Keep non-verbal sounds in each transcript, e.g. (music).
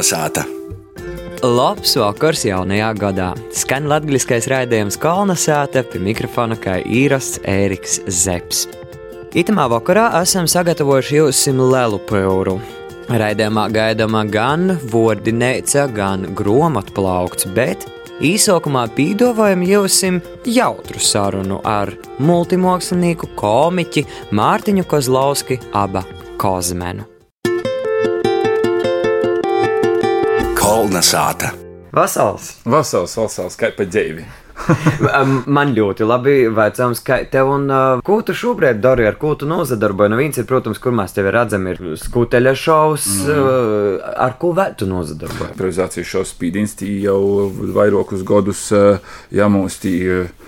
Kalnasāta! Labs vakars jaunajā gadā. Skan latviskais raidījums Kalnasāta, pie mikrofona kā īrasts Ēriks Zepsi. Itamā vakarā esam sagatavojuši jums lielu pēru. Raidījumā gaidāmā gan vordinēca, gan gromatplaukts, bet īsākumā pīdovājam jums jautru sarunu ar multimākslinieku komiķi Mārtiņu Kozlovski, aba Kozmenu. Kalnasāta! Vasals! Vasals, vasals, kā pa dzīvi. (laughs) Man ļoti labi vecams, ka tev un uh, ko tu šobrīd dari, ar ko tu nozadarbojies. Nu, viens ir, protams, kur mēs tevi redzam, ir skuteļa šovs, mm. uh, ar ko vēl tu nozadarbojies. Improvizācijas šovs Spīdins jau vairākus gadus uh, jāmūstī. Mums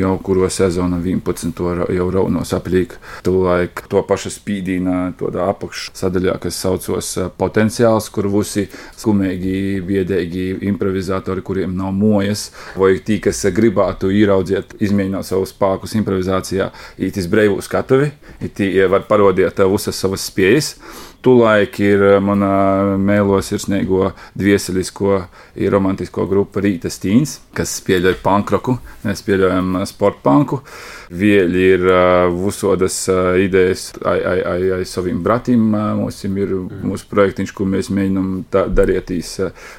jau kuro sezonu 11. jau raunos aplīk. Tūlaik to pašu spīdīna tādā apakšsadaļā, kas saucos potenciāls, kur visi skumīgi, biedēgi improvizatori, kuriem nav mojas, vai tī, kas gribētu ieraudzīt, izmēģināt savus spēkus improvizācijā, ītis breivu skatuvi, īti var parodēt visas savas spējas. Tulaik ir mana mēlos sirsnīgo dvieselisko, ir romantisko grupu Rīta Stīns, kas spēļoja pankroku, mēs spēļojam sportpanku. Vieļi ir visodas idejas ai, ai, ai, ai saviem bratiem. Mums ir mūsu projektiņš, ko mēs mēģinām darīt,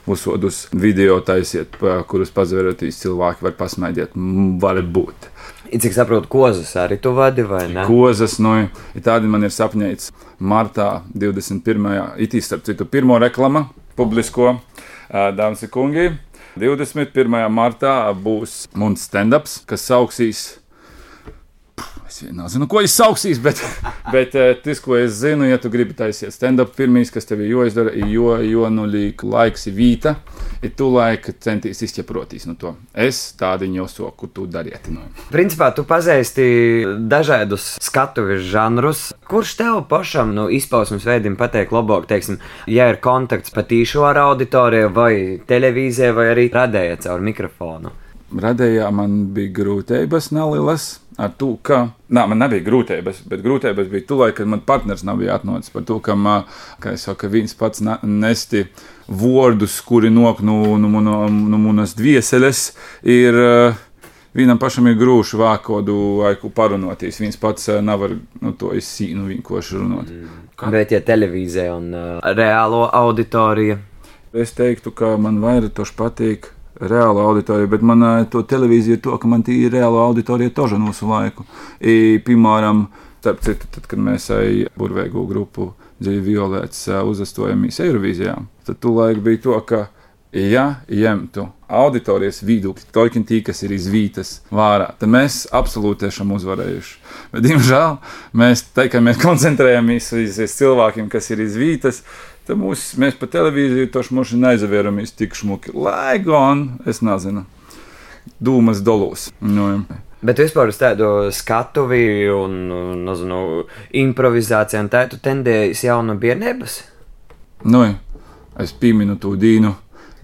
visodus video taisiet, kurus pazverotīs cilvēki var pasmaidīt. Var būt. Cik saprotu, kozas arī tu vadi vai ne? Kozas, nu, tādi man ir sapņēts martā 21. itī, starp citu, pirmo reklama publisko, dāmas un kungi. 21. martā būs mums stand-ups, kas sauksīs Es nezinu, ko es sauksīs, bet, (laughs) bet tas, ko es zinu, ja tu gribi taisīt stand-up, pirmīs, kas tev ir jāizdara, ir jo, jo nu līk laiks vīta, ir tu laika centīs izķeprotīs no to. Es tādu jau soku, tu dariet. No. Principā tu pazīsti dažādus skatuves žanrus. Kurš tev pašam nu, izpausmes veidiem patīk labāk, teiksim, ja ir kontakts patīšu ar auditoriju vai televīzijai vai arī radēja caur mikrofonu? Radējā man bija grūtības nelielas ar to, ka nā, man nebija grūtības, bet grūtības bija tur, kad man partneris nav atnācis par to, ka, kā es saku, viens pats nesti vārdus, kuri nok no, no, no, no manas dvieseles, ir. Vienam pašam ir grūti vākodu aiku parunāties. Viņš pats nevar nu, to izsīnu vienkārši runāt. Mm. Bet, ja televīzija un uh, reālo auditoriju? Es teiktu, ka man vairāk patīk reāla auditorija, bet man to televīzija to, ka man tī ir reāla auditorija toža mūsu laiku. I, piemēram, starp citu, tad, kad mēs ai burvēgu grupu Dzīvi Violēts uzastojamies Eirovīzijā, tad tu laik bija to, ka ja ņemtu auditorijas viedokļi, toļķi tī, kas ir izvītas vārā, tad mēs absolūti esam uzvarējuši. Bet, diemžēl, mēs, mēs koncentrējamies uz cilvēkiem, kas ir izvītas, Tad mūs, mēs pa televīziju to šmuši neizvēramies tik šmuki. Lai gan, es nezinu, dūmas dolūs. Nu, Bet vispār uz tādu skatuvi un, nezinu, improvizāciju un tādu tendējas jau no bērnības? Nu, es pieminu to dīnu.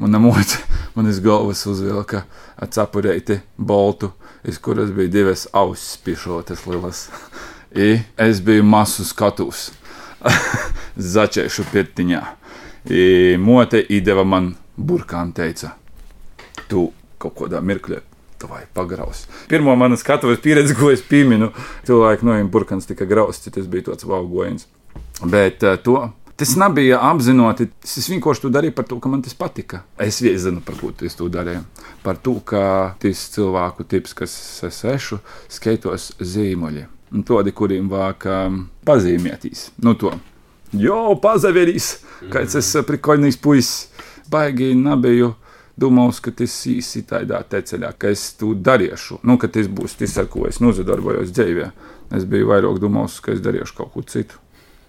Mana moca man iz galvas uzvilka cepurēti boltu, iz kuras bija divas ausis pišotas lielas. I es biju masu skatus. (laughs) Začēšu pirtiņā. I mote iedeva man burkānu, teica, tu kaut kādā mirklī vai pagraus. Pirmā mana skatuves pieredze, ko es pieminu, cilvēku no burkāns tika grausts, tas bija tāds valgojums. Bet uh, to Tas nebija apzināti. Es vienkārši to darīju par to, ka man tas patika. Es zinu, par ko es to darīju. Par to, ka tas cilvēku tips, kas es esmu, skaitos zīmoļi. Tādi, kuriem vāk um, pazīmētīs. Nu, to. Jo, pazaverīs, kāds es eh, prikoļnīgs puisis. Baigi nebiju domājis, ka tas īsi tādā ceļā, ka es to darīšu. Nu, ka tas būs tas, ar ko es nozadarbojos dzīvē. Es biju vairāk domājis, ka es darīšu kaut ko citu.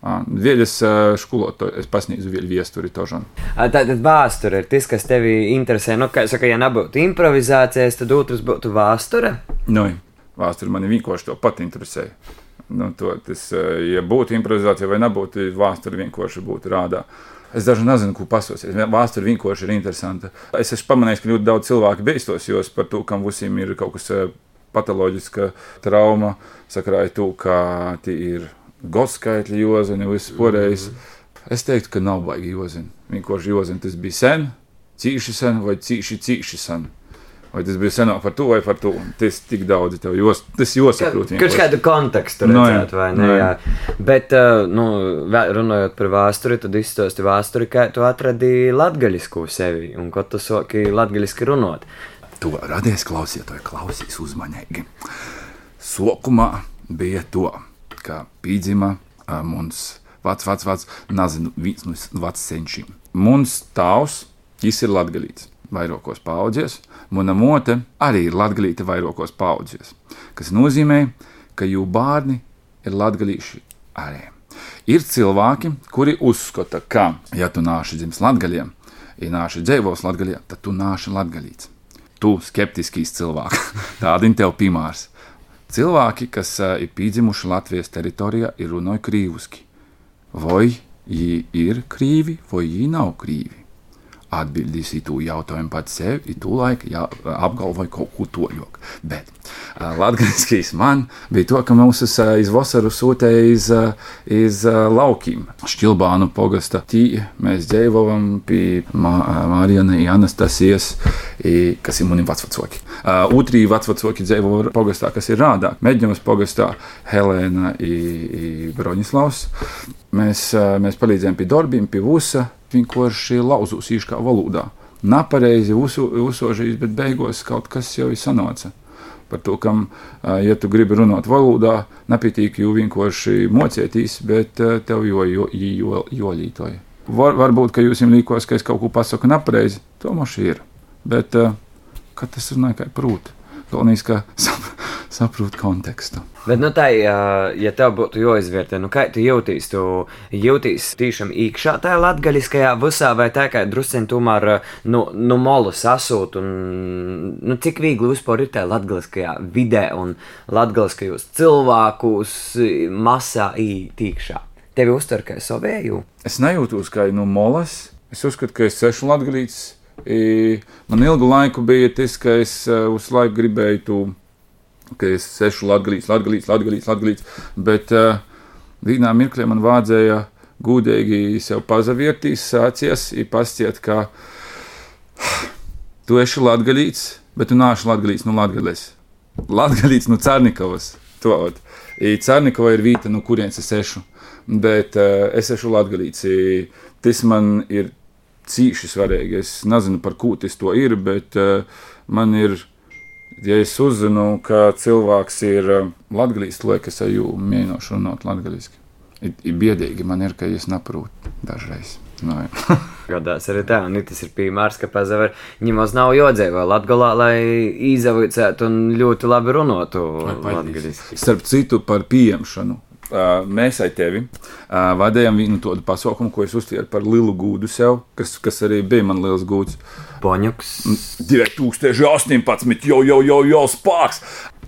Vieļas skolotāju, es pasniedzu vieļu viesturi tožam. Tātad vēsture ir tas, kas tevi interesē. Nu, kā saka, ja nebūtu improvizācijas, tad otrs būtu vēsture. Nu, vēsture mani vienkārši to pat interesē. Nu, to, tas, ja būtu improvizācija vai nebūtu, vēsture vienkārši būtu rādā. Es dažu nezinu, ko pasūties. Vēsture vienkārši ir interesanta. Es esmu pamanījis, ka ļoti daudz cilvēku beigtos, jo par to, kam visiem ir kaut kas patoloģiska trauma, sakrāja to, ka tie ir godskaitļi, jozaņi, viss porējis. Mm -hmm. Es teiktu, ka nav baigi jozina. Vienkārši jozina tas bija sen, cīši sen vai cīši, cīši sen. Vai tas bija senāk par to vai par to? Tas tik daudz tev jos, tas josaprot. Kurš kādu kontekstu No, redzēt, jā. vai ne? No, Jā. jā. Bet, uh, nu, runājot par vēsturi, tad izstāsti vēsturi, kā tu atradīji latgaļisku sevi un ko tu soki latgaļiski runāt. To radies klausītāji, klausīs uzmanīgi. Sākumā bija to, ka pīdzima ā, mums vecs, vecs, vecs, nezinu, viens no veciem senčiem. Mums tavs, viņš ir latgalīts, vairākos paudzēs, mana mote arī ir latgalīta vairākos paudzēs, kas nozīmē, ka jū bērni ir latgalīši arī. Ir cilvēki, kuri uzskata, ka, ja tu nāši dzimis latgaļiem, ja nāši dzīvos latgaļiem, tad tu nāši latgalīts tu skeptiskīs cilvēks. (laughs) Tādi tev piemērs. Cilvēki, kas ir piedzimuši Latvijas teritorijā, ir runājuši krīviski. Vai viņi ir krīvi, vai viņi nav krīvi? Atbildīs to jautājumu pats sev, ir to laiku jā, apgalvoja kaut ko toļok. Bet uh, latgaliskīs man bija to, ka mūs uz, uh, iz vasaru sūtēja iz, uh, iz uh, laukiem. Šķilbānu pogasta tī mēs dzīvojam pie Mā, Mārijana Anastasijas, i, kas ir mani vecvecāki. Uh, Otrī vecvecāki dzīvo pogastā, kas ir rādā. Mēģinājums pogastā Helēna un Broņislavs. Mēs, uh, mēs palīdzējām pie darbiem, pie vusa, vienkārši lauzūs īškā valodā. Nepareizi uzsožīs, bet beigās kaut kas jau ir sanāca. Par to, kam, ja tu gribi runāt valodā, nepietiek jau vienkārši mocēties, bet tev jo, jo, jo, jo lītoja. Var, varbūt, ka jūs jums līkos, ka es kaut ko pasaku nepareizi, to mums ir. Bet kad tas runāja kā prūti, galvenais, ka (laughs) sap, saprot kontekstu. Bet, nu, tā, ja, ja tev būtu jāizvērtē, nu, kā tu jūties, tu jūties tiešām iekšā tajā latgaļiskajā visā, vai tā kā drusciņ tomēr, nu, nu molu sasūt, un, nu, cik viegli vispār ir tajā latgaļiskajā vidē un latgaļiskajos cilvēkus masā ītīkšā. Tevi uztver kā savēju. Es nejūtos kā no molas. Es uzskatu, ka es esmu latgadīts. Man ilgu laiku bija tas, ka es uh, uz laiku gribēju to, ka es esmu latgadīts, latgadīts, latgadīts, latgadīts. Bet uh, vienā mirklī man vajadzēja gudīgi sev pazaviertīs, sācies, ir pastiet, ka (sighs) tu esi latgadīts, bet tu nāši latgadīts no latgadēs. Latgadīts no Cārnikovas. To ot. I Cārnikova ir vieta, no kurienes es esmu. Bet uh, es esmu latgadīts. I Tas man ir cīši svarīgi. Es nezinu, par ko tas ir, bet uh, man ir, ja es uzzinu, ka cilvēks ir latgadījis, to liekas, es jau mēģināšu runāt latgadīski. Ir, ir biedīgi man ir, ka es neprotu dažreiz. No, jā. (laughs) Gadās arī tā, un tas ir piemērs, ka pazaver ņemos nav jodzēva latgalā, lai izavicētu un ļoti labi runātu latgaliski. Starp citu, par pieņemšanu. Uh, mēs ar tevi uh, vadījām vienu tādu pasaukumu, ko es uztvēru par lielu gūdu sev, kas, kas arī bija man liels gūds. Poņuks. 2018, jau, jau, jau, jau spēks!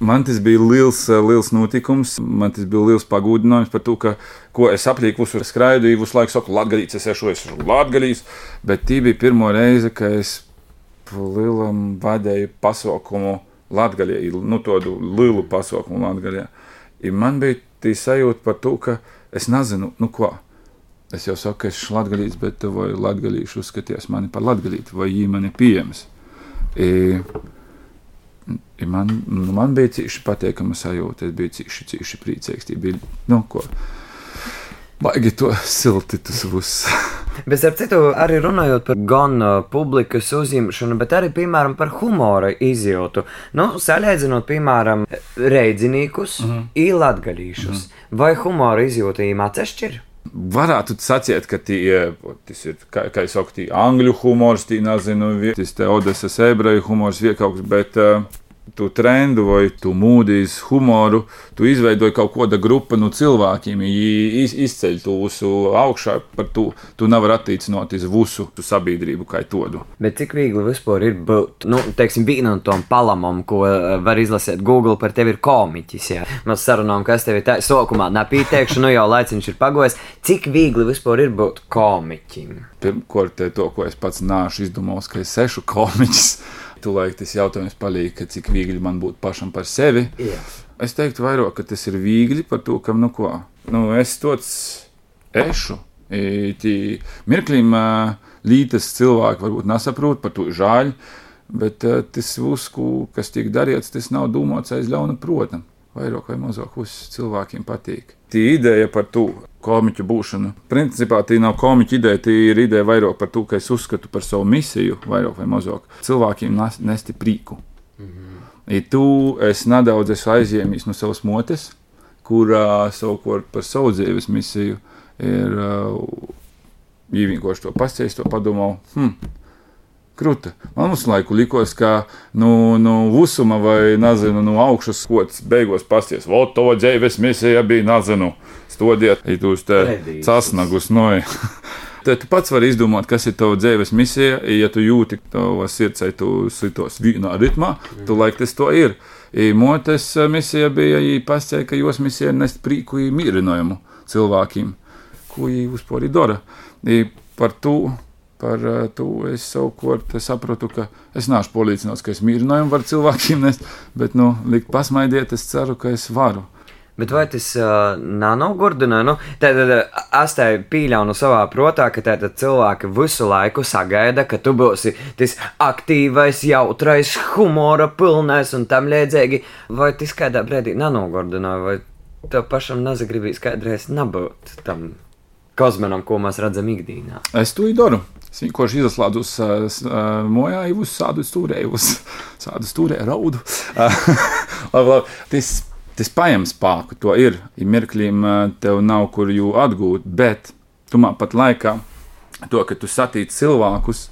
Man tas bija liels, uh, liels notikums, man tas bija liels pagūdinājums par to, ka, ko es aplieku, uz skraidīju, visu laiku saku, latgadīts, es esmu, es esmu latgadīts, bet tī bija pirmo reize, ka es lielam vadēju pasaukumu latgaļā, nu tādu lielu pasaukumu latgaļā. I man bija tī sajūta par to, ka es nezinu, nu ko. Es jau saku, ka es esmu latgadīts, bet vai latgadīši uzskatījās mani par latgadītu, vai viņi man ir pieejams. I, I man, nu, man bija cīši patīkama sajūta, es biju cīši, cīši priecīgs. Tie bija, nu, ko. Baigi to silti tas būs. (laughs) Bet, ar citu, arī runājot par gan publikas uzņemšanu, bet arī, piemēram, par humora izjūtu. Nu, salīdzinot, piemēram, reidzinīkus, mm -hmm. īlatgadīšus, mm -hmm. vai humora izjūta īmā atšķir? Varētu sacīt, ka tie, tas ir, kā, kā jau tie angļu humors, tie nezinu, tas te Odesas ebreju humors, viekauks, bet uh, tu trendu vai tu mūdīs humoru, tu izveidoji kaut kāda grupa no cilvēkiem, iz, izceļ to visu augšā, par to tu nevari attiecināt uz visu sabiedrību kā tādu. Bet cik viegli vispār ir būt, nu, teiksim, vienam tom palamam, ko uh, var izlasīt Google par tevi ir komiķis. Jā. Mēs sarunājam, kas tev ir tā, sokumā nepieteikšu, nu jau laiciņš ir pagojis. Cik viegli vispār ir būt komiķim? Pirmkārt, to, ko es pats nāšu izdomājis, ka es esmu komiķis. Tūlīt tas jautājums palika, cik viegli man būtu pašam par sevi. Jā. Es teiktu, vairāk, ka tas ir viegli par to, kam nu ko. Nu, es tots ešu, Tī mirklim lītas cilvēki varbūt nesaprot par to žāļu, bet tas uzku, kas tiek darīts, tas nav domāts aiz ļauna prota. Vairāk vai mazāk uz cilvēkiem patīk. Tī ideja par to komiķu būšanu. Principā tā nav komiķa ideja, tā ir ideja vairāk par to, ka es uzskatu par savu misiju, vairāk vai mazāk cilvēkiem nesti prīku. Mm -hmm. I tu es nedaudz esmu aizņēmis no savas motes, kurā savukārt par savu dzīves misiju ir uh, īvīgoši to pasties, to padomā. Hmm, Kruta. Man uz laiku likās, ka nu, nu, Vusuma vai nezinu, no nu, augšas skots beigās pasties. Vot to dzīves misija bija, nezinu, stodiet, tu uz te casnagus noja. (laughs) Tad tu pats vari izdomāt, kas ir tava dzīves misija. Ja tu jūti, ka tavā sirdī tu sitos vienā ritmā, mm. tu laik tas to ir. I motes misija bija, ja pasēja, ka jos misija ir nest prīku mīrinājumu cilvēkiem, ko viņi uzpori dara. I par to par uh, to es savukārt sapratu, ka es neesmu polīdzināts, ka es mīlinājumu varu cilvēkiem nest, bet, nu, likt pasmaidiet, es ceru, ka es varu. Bet vai tas uh, nav gurdinājums? Nu, tad es te pieļauju savā prātā, ka tātad cilvēki visu laiku sagaida, ka tu būsi tas aktīvais, jautrais, humora pilnais un tam līdzīgi. Vai tas kādā brīdī nav nogurdinājums, vai tev pašam nezagribīs kādreiz nebūt tam kosmonam, ko mēs redzam ikdienā? Es to daru. Es vienkārši izslēdzu uz uh, mojā, jau uz sādu stūrēju, uz (laughs) sādu stūrēju raudu. (laughs) labi, labi. Tas, tas paņem spēku, to ir. Ja mirkļiem tev nav kur jū atgūt, bet tumā pat laikā to, ka tu satīci cilvēkus,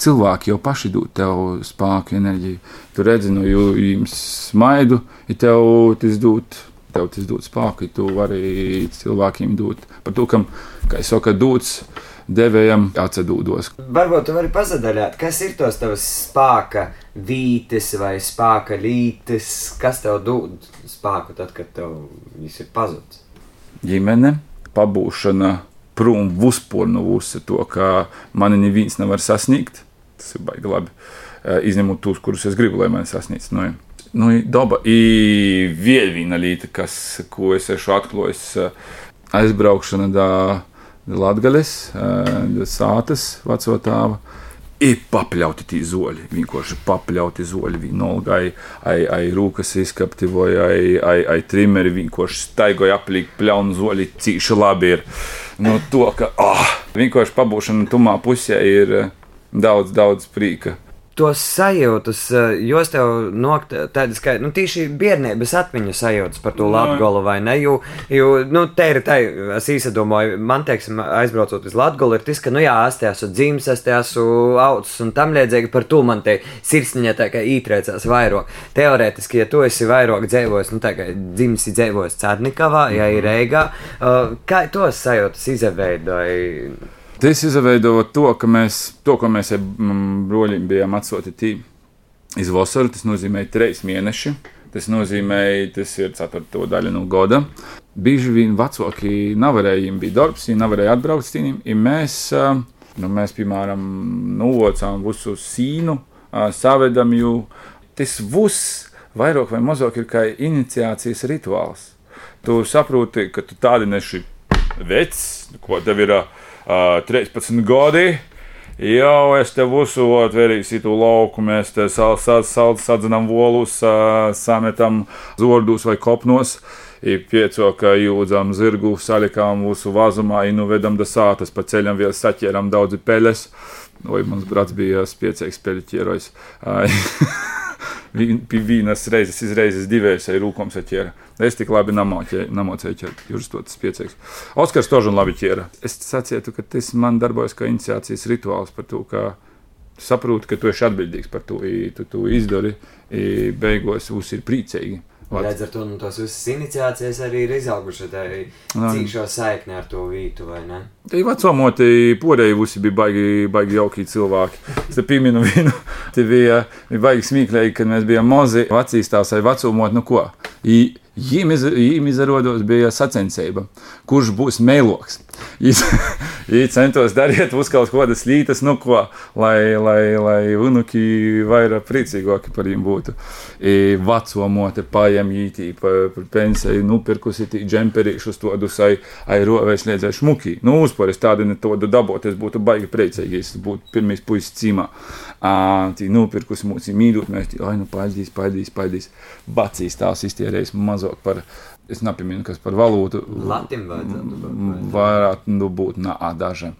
cilvēki jau paši dod tev spēku, enerģiju. Tu redzi, no jums smaidu, ja tev tas dod. Tev tas dod spēku, ja tu vari cilvēkiem dot par to, kam, kā es saku, dots devējam atcedūdos. Varbūt jūs varat pazadaļāt, kas ir tos tavs spēka vītes vai spēka lītes, kas tev dod spēku tad, kad tev viss ir pazudis? Ģimene, pabūšana prom vispār no visu to, ka mani neviens nevar sasniegt. Tas ir baigi labi. Izņemot tos, kurus es gribu, lai mani sasniegtu. Nu, nu, daba ir vēl viena lieta, kas, ko es esmu atklājis, aizbraukšana. Da, Latvijas sātas vecotāva. Ir papļauti tie zoļi, vienkārši papļauti zoļi. Vienalga, ai, ai, rūkas izkapti, vai ai, ai, ai trimeri vienkārši staigoja aplīgi pļaunu zoļi, cīši labi ir. No nu, to, ka oh, vienkārši pabūšana tumā pusē ir daudz, daudz prīka tos sajūtas, eh, jos tev nokļūt tādas, ka nu, tieši bērnības atmiņu sajūtas par to Latviju vai ne? Jo, jo nu, te ir tā, es īsadomāju, man, teiksim, aizbraucot uz Latviju, ir tas, ka, nu, jā, es te esmu dzimis, es te esmu augs un tam līdzīgi par to man te sirsniņā tā kā ītrēcās vairāk. Teorētiski, ja tu esi vairāk dzīvojis, nu, tā kā dzimis dzīvojis Cērnikavā, ja ir Reigā, uh, kā tos sajūtas izveidoja? Tas izveidoja to, ka mēs, to, ko mēs ar mm, broļiem bijām atsūtīti iz Vosaru, tas nozīmē trīs mēneši. Tas nozīmē, tas ir ceturto daļa no gada. Bieži vien vecāki nevarēja, viņiem bija darbs, viņi nevarēja atbraukt uz tīm. Mēs, nu, mēs, piemēram, novocām visu sīnu, savedam jū. Tas viss vairāk vai mazāk ir kā iniciācijas rituāls. Tu saproti, ka tu tādi neši vecs, ko tev ir. Uh, 13 gadi. Jau es te uzsūtu, verīsi tu lauku, mēs te sadzinām volus, uh, sametam zordus vai kopnos. Ir pieco, ka jūdzam zirgu, salikām mūsu vazumā, inu vedam da sātas, pa ceļam vēl saķēram daudzi peļas. Vai mans brats bija spiecīgs peļķierojs. (laughs) pie vienas reizes, izreizes divreiz ar rūkām saķēra. Es tik labi namocēju ķert, jūras to tas piecīgs. Oskars tožu un labi ķēra. Es sacietu, ka tas man darbojas kā iniciācijas rituāls par to, ka saproti, ka tu esi atbildīgs par to, tu to izdari, beigās būs ir priecīgi. Līdz ar to nu, tās visas iniciācijas arī ir izaugušas tādā cīņā saiknē ar to vītu, vai ne? Tie vecumoti porēji visi bija baigi, baigi jauki cilvēki. Es te pieminu vienu, tie bija, bija baigi smieklīgi, kad mēs bijām mazi, vecīs tās vai vecumot, nu ko. I, Viņam izrādās, bija sacensība, kurš būs mēloks. Viņi centos darīt uz kaut kādas lītas, nu ko, lai, lai, lai unuki vairāk priecīgāki par viņiem būtu. I veco mote pajem ītī par pa pensiju, nupirkusi džemperīšus todus, ai, ai rovēs liedzēju šmuki. Nu, uzparis tādu ne todu dabot, es būtu baigi priecīgi, es būtu pirmīs puisis cīmā. Tī nupirkusi mūsu mīļot, mēs tī, ai, nu, paidīs, paidīs, paidīs. Bacīs tās iztierējis mazāk par Es nepaminu, kas par valūtu. Latvijam vajadzētu būt. Varētu nu, būt nā, daži.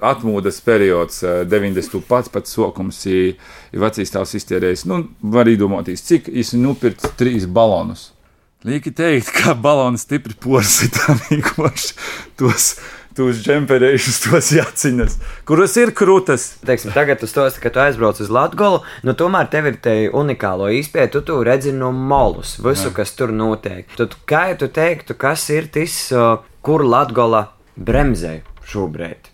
Atmodas periods, 90. pats pats sokums, ir vecīs tās iztērējis. Nu, var iedomāties, cik es nopirku trīs balonus. Lieki teikt, ka baloni stipri porsi (laughs) tam vienkārši tos (laughs) tos džemperējušus, tos jāciņas, kuras ir krūtas. Teiksim, tagad tu stāsti, ka tu aizbrauc uz Latviju, nu tomēr tev ir te unikālo izpēju, tu, tu redzi no molus, visu, Jā. kas tur notiek. Tad kā tu teiktu, kas ir tas, kur Latvija bremzē šobrīd?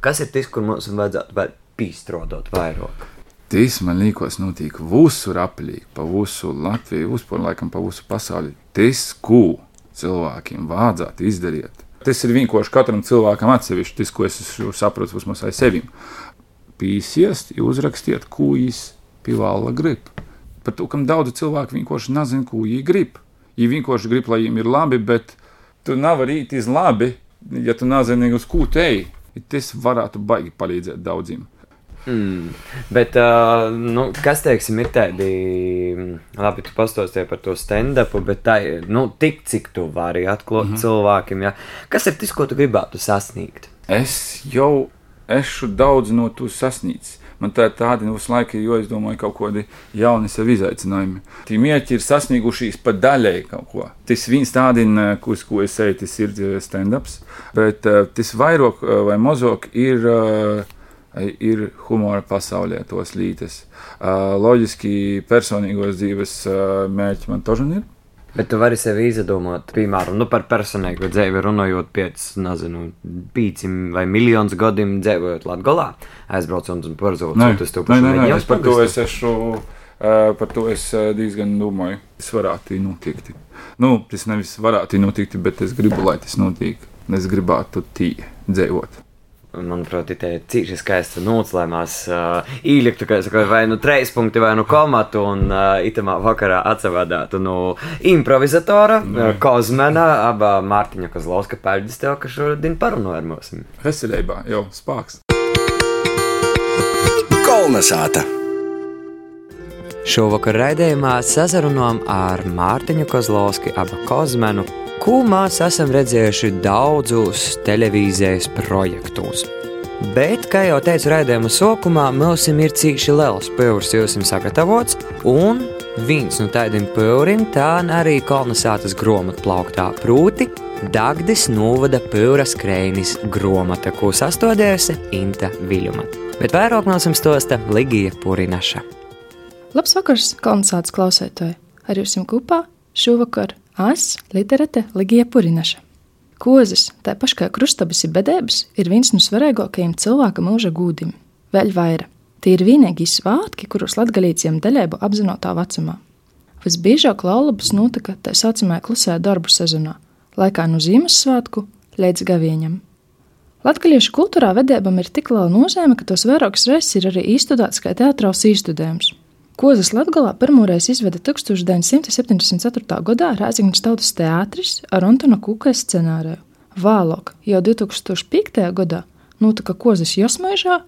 Kas ir tas, kur mums vajadzētu vēl pīstrodot vairāk? Tas man liekas, notiek visur aplīgi, pa visu Latviju, uzpār laikam pa visu pasauli. Tas, ko cilvēkiem vajadzētu izdarīt, Tas ir vienkārši katram cilvēkam atsevišķi, tas, ko es saprotu vismaz aiz sevi. Pīsies, uzrakstiet, ko jūs pivāla grib. Par to, kam daudzi cilvēki vienkārši nezina, ko viņi grib. Viņi vienkārši grib, lai viņiem ir labi, bet tu nevari iet iz labi, ja tu nezini, uz ko te ej. Tas varētu baigi palīdzēt daudziem. Mm. Bet, uh, nu, kas teiksim, ir tādi, labi, tu pastāstīji par to stand-upu, bet tā ir nu, tik, cik tu vari atklāt mm -hmm. cilvēkiem. Ja? Kas ir tas, ko tu gribētu sasniegt? Es jau esmu daudz no tu sasniedzis. Man tā ir tāda nu, laika, jo es domāju, ka kaut kādi jauni sev izaicinājumi. Tie mieķi ir sasniegušies pa daļai kaut ko. Tas viens tādina, uz ko es eju, tas ir stand-ups, bet uh, tas vairāk vai mazāk ir. Uh, ir humora pasaulē tos lītes. Uh, loģiski personīgos dzīves uh, mērķi man tožan ir. Bet tu vari sev izdomāt, piemēram, nu par personīgo dzīvi runājot, pēc, nezinu, pīcim vai miljonus gadiem dzīvojot Latvijā, aizbraucot un pārzūtot uz to pašu. Nē, nē, nē, es par to es esmu, uh, par to es diezgan domāju. Tas varētu notikt. Nu, tas nevis varētu notikt, bet es gribu, lai tas notiek. Es gribētu tī dzīvot manuprāt, ir cīņa skaista noclēmās uh, īļaktu, kā saka, vai nu treis punkti, vai nu komatu, un uh, itamā vakarā atsavādātu no improvizatora, uh, Kozmena, abā Mārtiņa Kozlauska pēļģis tev, ka šodien parunāja ar mums. Veselībā, jau spāks. Kolnesāta! Šovakar raidījumā sazarunājām ar Mārtiņu Kozlovski, abu Kozmenu, ko mēs esam redzējuši daudzus televīzijas projektos. Bet, kā jau teicu raidījuma sākumā, mums ir cīši liels pūris, jūs esat sagatavots, un viens no tādiem pūriem tā arī kolonizētas grāmatā plauktā prūti. Dagdis novada pūra skrējnis grāmata, ko sastādījusi Inta Viļuma. Bet vairāk mums stosta Ligija Purinaša. Labs vakars, kolonizētas klausētāji! Ar jums kopā šovakar Es, literate Ligija Purinaša. Kozis, tā paša kā krustabas ir bedēbas, ir viens no svarīgākajiem cilvēka mūža gūdim. Vēl vairāk, tie ir vienīgie svātki, kurus latgalīciem daļēbu apzinotā vecumā. Visbiežāk laulības notika tā saucamajā klusajā darbu sezonā, laikā no Ziemassvētku līdz gavieņam. Latviešu kultūrā vedībam ir tik liela nozīme, ka tos vairākas reizes ir arī izstudēts kā teātros īstudējums. Kozas Latgalā pirmoreiz izveda 1974. gadā Rēzignas tautas teātris ar Antona Kukai scenāriju. Vēlāk, jau 2005. gadā, notika Kozas Josmaižā,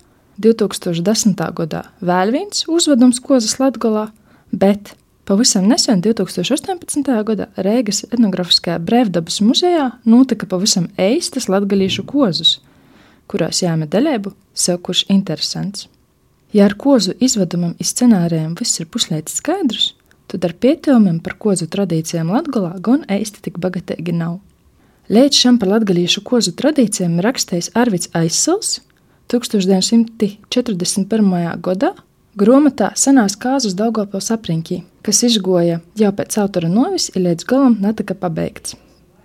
2010. gadā vēl viens uzvedums Kozas Latgalā, bet pavisam nesen 2018. gadā Rēgas etnografiskajā brīvdabas muzejā notika pavisam eistas latgalīšu kozus, kurās jāme daļēbu sev kurš interesants. Ja ar kozu izvedumam un scenārijiem viss ir puslēdz skaidrs, tad ar pieteicumiem par kozu tradīcijām Latvijā gan īsti tik bagatīgi nav. Līdz šim par latgadījušu kozu tradīcijām rakstījis Arvids Aizsils 1941. gadā grāmatā Senās kāzas Daugopils apriņķī, kas izgoja jau pēc autora novis ir līdz galam netika pabeigts.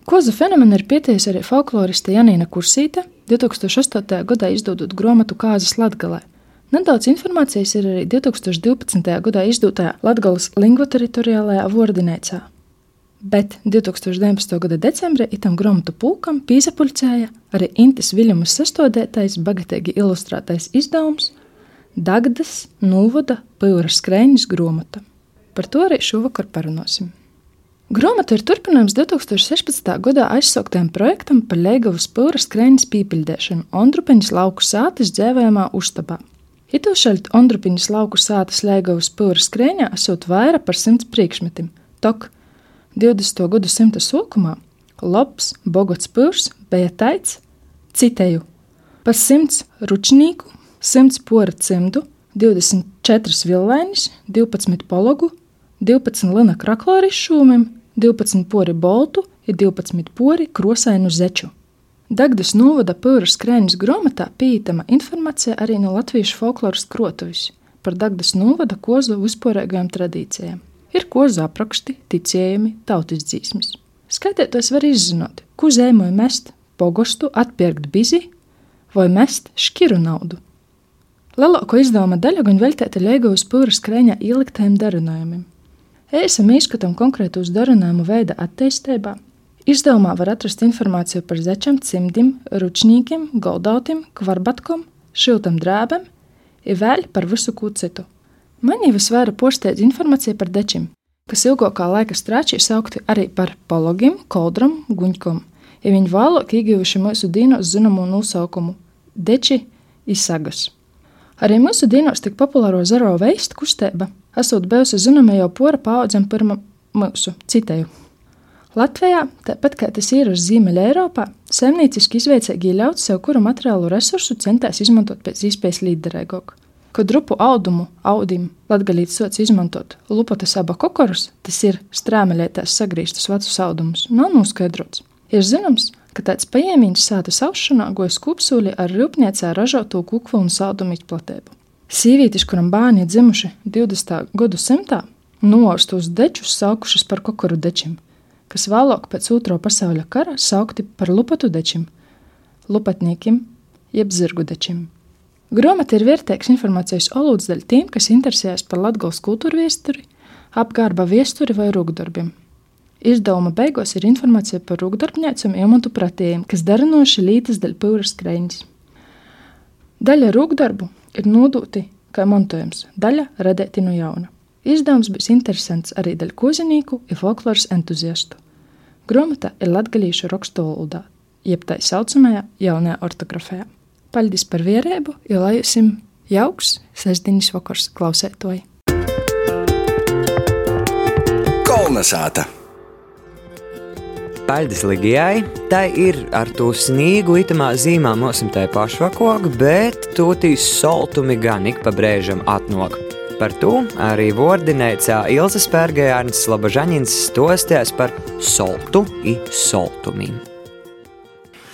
Kozu fenomenu ir pieteicis arī folkloriste Janīna Kursīte 2008. gadā izdodot grāmatu Kāzas Latgalē – Nedaudz informācijas ir arī 2012. gadā izdotajā Latvijas lingvoteritoriālajā vārdinēcā. Bet 2019. gada decembrī itam grāmatu pulkam pīzapulcēja arī Intis Viļumas sastādētais, bagatīgi ilustrētais izdevums Dagdas Nūvada Pīra skrēņas grāmata. Par to arī šovakar parunāsim. Grāmata ir turpinājums 2016. gadā aizsauktajam projektam par Leigavas Pīra skrēņas pīpildēšanu Ondrupeņas lauku sātas dzēvējumā uztabā. Itūšaļt Ondrupeņas lauku sātas Leigavas Pīra skrēņā esot vairāk par simts priekšmetim. Tok 20. gadsimta sākumā Lopes Bogots Pūrs bija teicis, citēju, par simts ručnīku, simts pora cimdu, 24 vilvainis, 12 pologu, 12 lina kraklāri šūmim, 12 pori boltu un 12 pori krosainu zeču. Dagdas novada Pūras krēņas grāmatā pieejama informācija arī no latviešu folkloras krotuvis par Dagdas novada kozu vispārīgajām tradīcijām ir kozu apraksti, ticējumi, tautas dzīsmis. Skatītājs var izzināt, ko zēmoja mest pogostu, atpirkt bizi vai mest škiru naudu. Lielāko izdevuma daļu gan veltīta Lieguvas pūras krēņā ieliktajiem darinājumiem. Ēsam izskatām konkrētos darinājumu veida attīstībā. Izdevumā var atrast informāciju par zečiem, cimdim, ručņīkiem, goldautim, kvarbatkom, šiltam drēbēm, ir vēl par visu ko citu. Mani visvairāk posteidz informācija par dečiem, kas ilgākā laika strāčī saukti arī par pologiem, koldram, guņkom, ja viņi vēlāk ieguvuši mūsu dīnos zināmo nosaukumu - deči izsagas. Arī mūsu dīnos tik populāro zaro veistu kustība esot bijusi zināma jau pora paudzēm pirmā mūsu citēju. Latvijā, tāpat kā tas ir uz Ziemeļa Eiropā, saimnieciski izveicīgi ļaut sev kuru materiālu resursu centās izmantot pēc iespējas līderīgāk. Kad rupu audumu audim latgalīts sots izmantot lupotas aba kokorus, tas ir strēmeļētās sagrīstus vecus audumus, nav noskaidrots. Ir zināms, ka tāds paņēmiens sāta saušanā goja skūpsūļi ar rūpniecā ražoto kuklu un saudumu izplatību. Sīvītis, kuram bērni dzimuši 20. gadu simtā, noaustos dečus saukušas par kokoru dečiem, kas vēlāk pēc otro pasaules kara saukti par lupatu dečiem, lupatniekiem jeb zirgu dečiem. Grāmata ir vērtīgs informācijas olūds daļa tiem, kas interesējas par latgales kultūru viesturi, apgārba viesturi vai rūgdarbiem. Izdevuma beigās ir informācija par rūgdarbniecēm iemantu pratējiem, kas darinoši lītas daļa pūras krēņas. Daļa rūgdarbu ir nodoti kā montojums, daļa radēti no jauna. Izdevums bija interesants arī daļa kozinīku un folkloras entuziastu. Grāmata ir latgalīšu rakstu valodā, jeb tā saucamajā jaunajā ortografijā. Paldies par vierēbu, jo lai jums jauks sestdienas vakars klausētoji. Kolnesāta! Paldies Ligijai. Tā ir ar to sniegu itamā zīmā nosim tai pašvakogu, bet tūtīs soltumi gan ik pa brēžam atnok. Par to arī vordinēcā Ilza Spērgējārns Slabažaņins stostēs par soltu i soltumiem.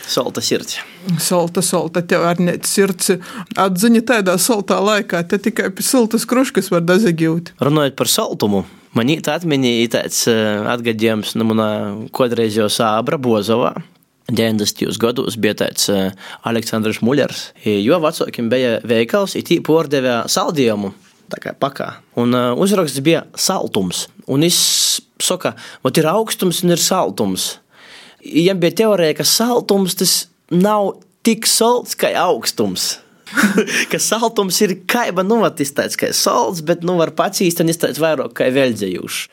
Salta sirds. Salta, salta, tev arī nē, sirds atziņa tādā saltā laikā, te tikai pie siltas kruškas var dazagūt. Runājot par saltumu, man īta atmiņā tāds atgadījums no manā kodreizjo sābra Bozovā. 90. gados bija tāds Aleksandrs Muļers. Jo vecākiem bija veikals, it īpaši pārdevē saldējumu. Kā pakā. Un uh, uzraksts bija saltums. Un viņš saka, ka ir augstums un ir saltums viņam bija teorija, ka saltums tas nav tik salds kā augstums. (laughs) ka saltums ir kaiba, nu, tāds kā salds, bet, nu, var pats īstenībā izteikt vairāk kā veļdzējuši.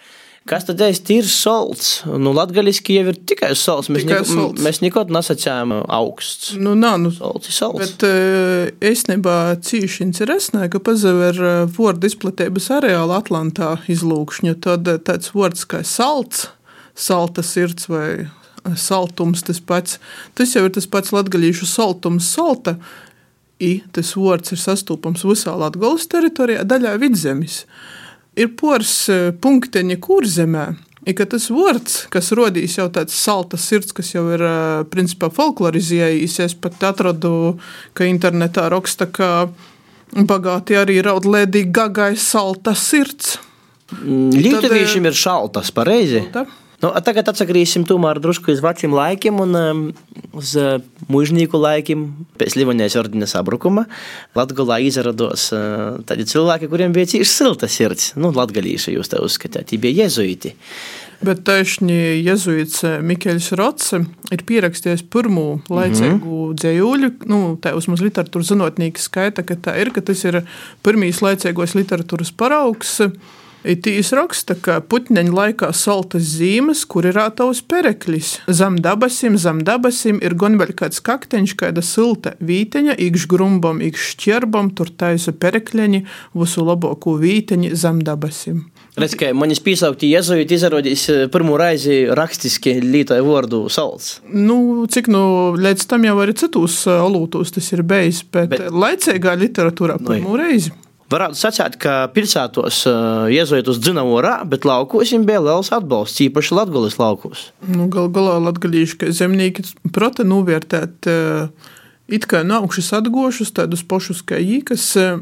Kas tad ir salds? Nu, Latvijasiski jau ir tikai salds. Mēs, tikai neko, salds. mēs neko nesacījām augsts. Nu, nā, nu, salds ir salds. Bet īstenībā cīši interesanti, ka pazaver vārdu izplatības areālu Atlantā izlūkšņu. Tad tāds vārds kā salds, salta sirds vai saltums tas pats. Tas jau ir tas pats latgaļīšu saltums salta. I, tas vārds ir sastopams visā Latvijas teritorijā, daļā vidzemes. Ir pors e, punkteņi kurzemē, ir tas vārds, kas radīs jau tāds salta sirds, kas jau ir e, principā folklorizējis. Es pat atradu, ka internetā raksta, ka bagāti arī raud lēdīgi gagais salta sirds. Lietuviešiem e, ir šaltas, pareizi. Šalta. Nu, tagad atsagriesim tomēr drusku uz veciem laikiem un um, uz uh, mužnieku laikiem pēc Livonijas ordinas sabrukuma. Latgulā izrados uh, tādi cilvēki, kuriem bija cīši silta sirds. Nu, latgalīši jūs te uzskatāt, tie bija jezuiti. Bet taisni jezuīts Mikls Rots ir pierakstījis pirmo laicīgu mm -hmm. dzējuļu. Nu, tā vismaz literatūras zinātnieki skaita, ka tā ir, ka tas ir pirmīs laicīgos literatūras paraugs. Itīs raksta, ka putneņa laikā saltas zīmes, kur ir ātaus pereklis. Zem dabasim, zem dabasim ir gan vēl kāds kakteņš, kāda silta vīteņa, ikš grumbam, ikš šķerbam, tur taisa perekļeņi, visu labāko vīteņi zem dabasim. Redz, ka manis piesaukti jezuīti izrādījis pirmo reizi rakstiski lietoja vārdu salds. Nu, cik nu, līdz tam jau arī citos alūtos tas ir bijis, bet, bet laicīgā literatūrā pirmo no, reizi. Varētu sacīt, ka pilsētos uh, iezojot uz dzināmo rā, bet laukos viņiem bija liels atbalsts, īpaši Latvijas laukos. Nu, Galu galā Latvijas zemnieki prota novērtēt uh, it kā nākušas atgošus, tādus pašus kā īkas. Uh,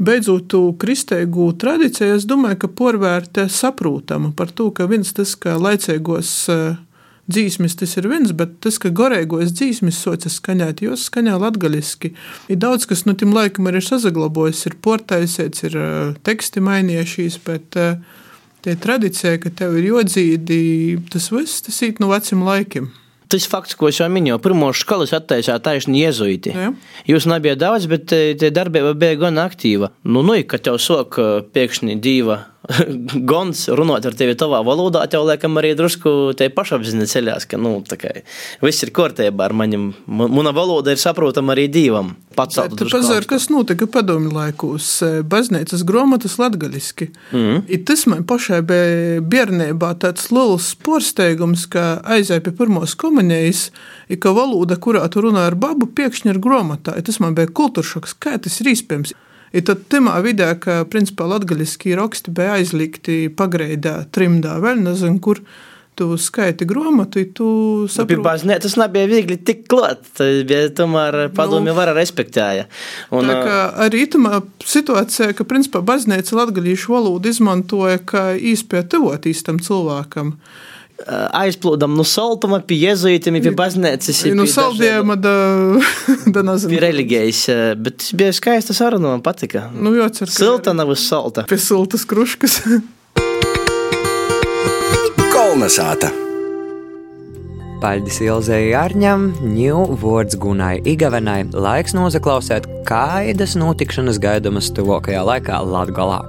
Beidzot, tu kristēgu tradīciju, es domāju, ka porvērtē saprotama par to, ka viens tas, kā laicīgos dzīsmis tas ir viens, bet tas, ka gorēgos dzīsmis socis skaņēt, jos skaņā latgaliski. Ir daudz, kas no tiem laikam ir sazaglabojis, ir portaisēts, ir teksti mainījušies, bet tie tradīcija, ka tev ir jodzīdi, tas viss, tas īt no veciem laikiem. Tas fakts, ko es jau minēju, pirmo skolas attaisījāt taisni jezuīti. Ja. Jūs nebijāt daudz, bet tie darbība bija gan aktīva. Nu, nu, kad tev sok pēkšņi dīva (laughs) gons runāt ar tevi tavā valodā, tev liekam arī drusku te pašapziņa ceļās, ka, nu, kā viss ir kārtībā ar maņem. Mana valoda ir saprotama arī divam. Pats tu pazar, kas notika padomju laikos, baznīcas gromatas latgaliski. Mm -hmm. I tas man pašai bija bērnībā tāds liels porsteigums, ka aizēja pie pirmos komunijas, i ka valoda, kurā tu runā ar babu, pēkšņi ir gromatā. I tas man bija kultūršoks, kā tas ir iespējams. Ir tad tajā vidē, ka principā latgaļiski raksti bija aizlikti pagreidā, trimdā, vēl nezinu, kur tu skaiti grāmatu, tu saproti. Nu, tas nebija viegli tik klāt, bet tomēr padomju nu, vara respektēja. Un, tā kā arī tamā situācijā, ka principā baznīca latgaļīšu valodu izmantoja kā īspēja tuvot īstam cilvēkam aizplūdam no saltuma pie jezuītiem, pie baznīcas. No saldējuma, da, (laughs) da nezinu. Pie reliģijas, bet tas bija skaista saruna, man patika. Nu, jo, cer, Silta nav uz salta. Pie siltas kruškas. (laughs) Kolnesāta. Paldies Ilzei Arņam, ņū vārds Gunai Igavenai. Laiks nozaklausēt, kādas notikšanas gaidamas tuvākajā laikā Latgalā.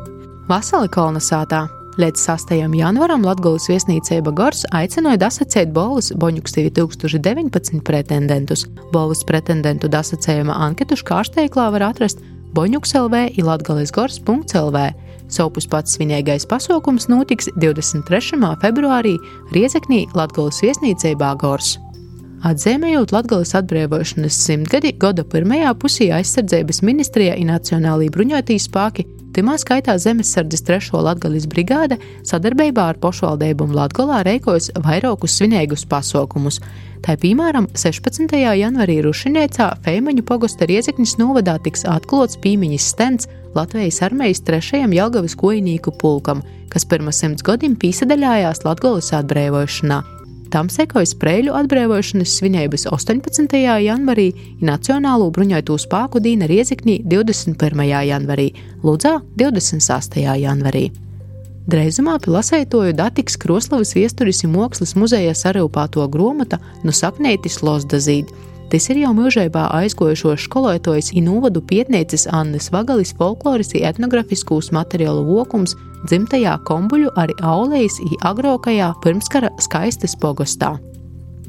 Vasali kolnesātā! Līdz 6. janvāram Latvijas viesnīcība Gors aicināja dasacēt Bolus Boņuks 2019 pretendentus. Bolus pretendentu dasacējuma anketu škārsteiklā var atrast Boņuks LV ir Latgales Gors.lv. Sopus pats svinīgais pasākums notiks 23. februārī Riezeknī Latvijas viesnīcībā Gors. Atzīmējot Latvijas atbrīvošanas simtgadi, gada pirmajā pusē aizsardzības ministrijā ir Nacionālajā bruņotīs spēki, timā skaitā Zemesardzes 3. Latvijas brigāde sadarbībā ar pašvaldību Latvijā reikojas vairākus svinīgus pasākumus. Tā piemēram, 16. janvārī Rušiniecā Feimaņu pogosta Riezeknis novadā tiks atklāts pīmiņas stends Latvijas armijas 3. Jelgavas kojinīku pulkam, kas pirms simts gadiem pīsadaļājās Latvijas atbrīvošanā. Tam sekoja Spreļu atbrīvošanas svinības 18. janvarī, Nacionālo bruņoto spēku dīna Rieziknī 21. janvarī, Ludzā 26. janvarī. Dreizumā pie lasētoju Datiks Kroslavas viesturis ir Mākslas muzejā sarūpāto gromata no sapnētis Losdazīd. Tas ir jau mūžībā aizgojušos skolotājs Inūvadu pietnieces Annes Vagalis folkloras un etnografiskus materiālu vokums dzimtajā kombuļu arī Aulejas i agrokajā pirmskara skaistas pogostā.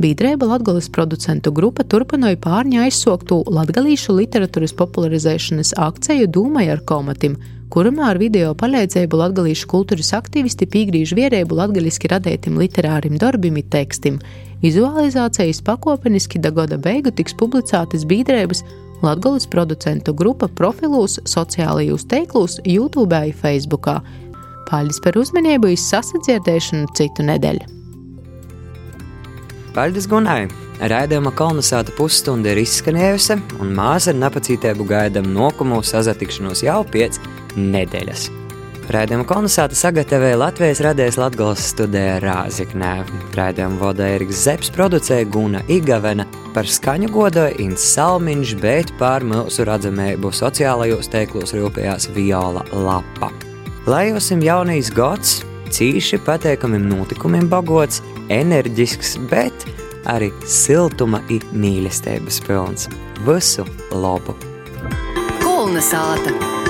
Bīdrēba Latvijas producentu grupa turpināja pārņa aizsoktu latgalīšu literatūras popularizēšanas akciju Dūmai ar komatim, kurumā ar video palīdzību latgalīšu kultūras aktīvisti piegrīž vierēbu latgaliski radētim literārim darbim un tekstim. Vizualizācijas pakopeniski da gada beigu tiks publicētas Bīdrēbas Latvijas producentu grupa profilos, sociālajos teiklos, YouTube un Facebook. Paldies par uzmanību, izsasadzirdēšanu citu nedēļu. Paldies Gunai! Raidījuma kolonizēta pusstunda ir izskanējusi, un māsa ar nepacietību gaidām nokumu sazatikšanos jau pēc nedēļas. Raidījuma kolonizēta sagatavoja Latvijas radijas Latvijas studijā Rāziknē. Raidījumu vada Eriks Zepes, producēja Guna Igavena, par skaņu godoja Inns Salmiņš, bet pār mūsu redzamību sociālajos teiklos rūpējās Viola Lapa. Lai jums jaunīs gads, cīši patīkamiem notikumiem bagots, enerģisks, bet arī siltuma un mīlestības pilns. Visu labu! Kulna sāta!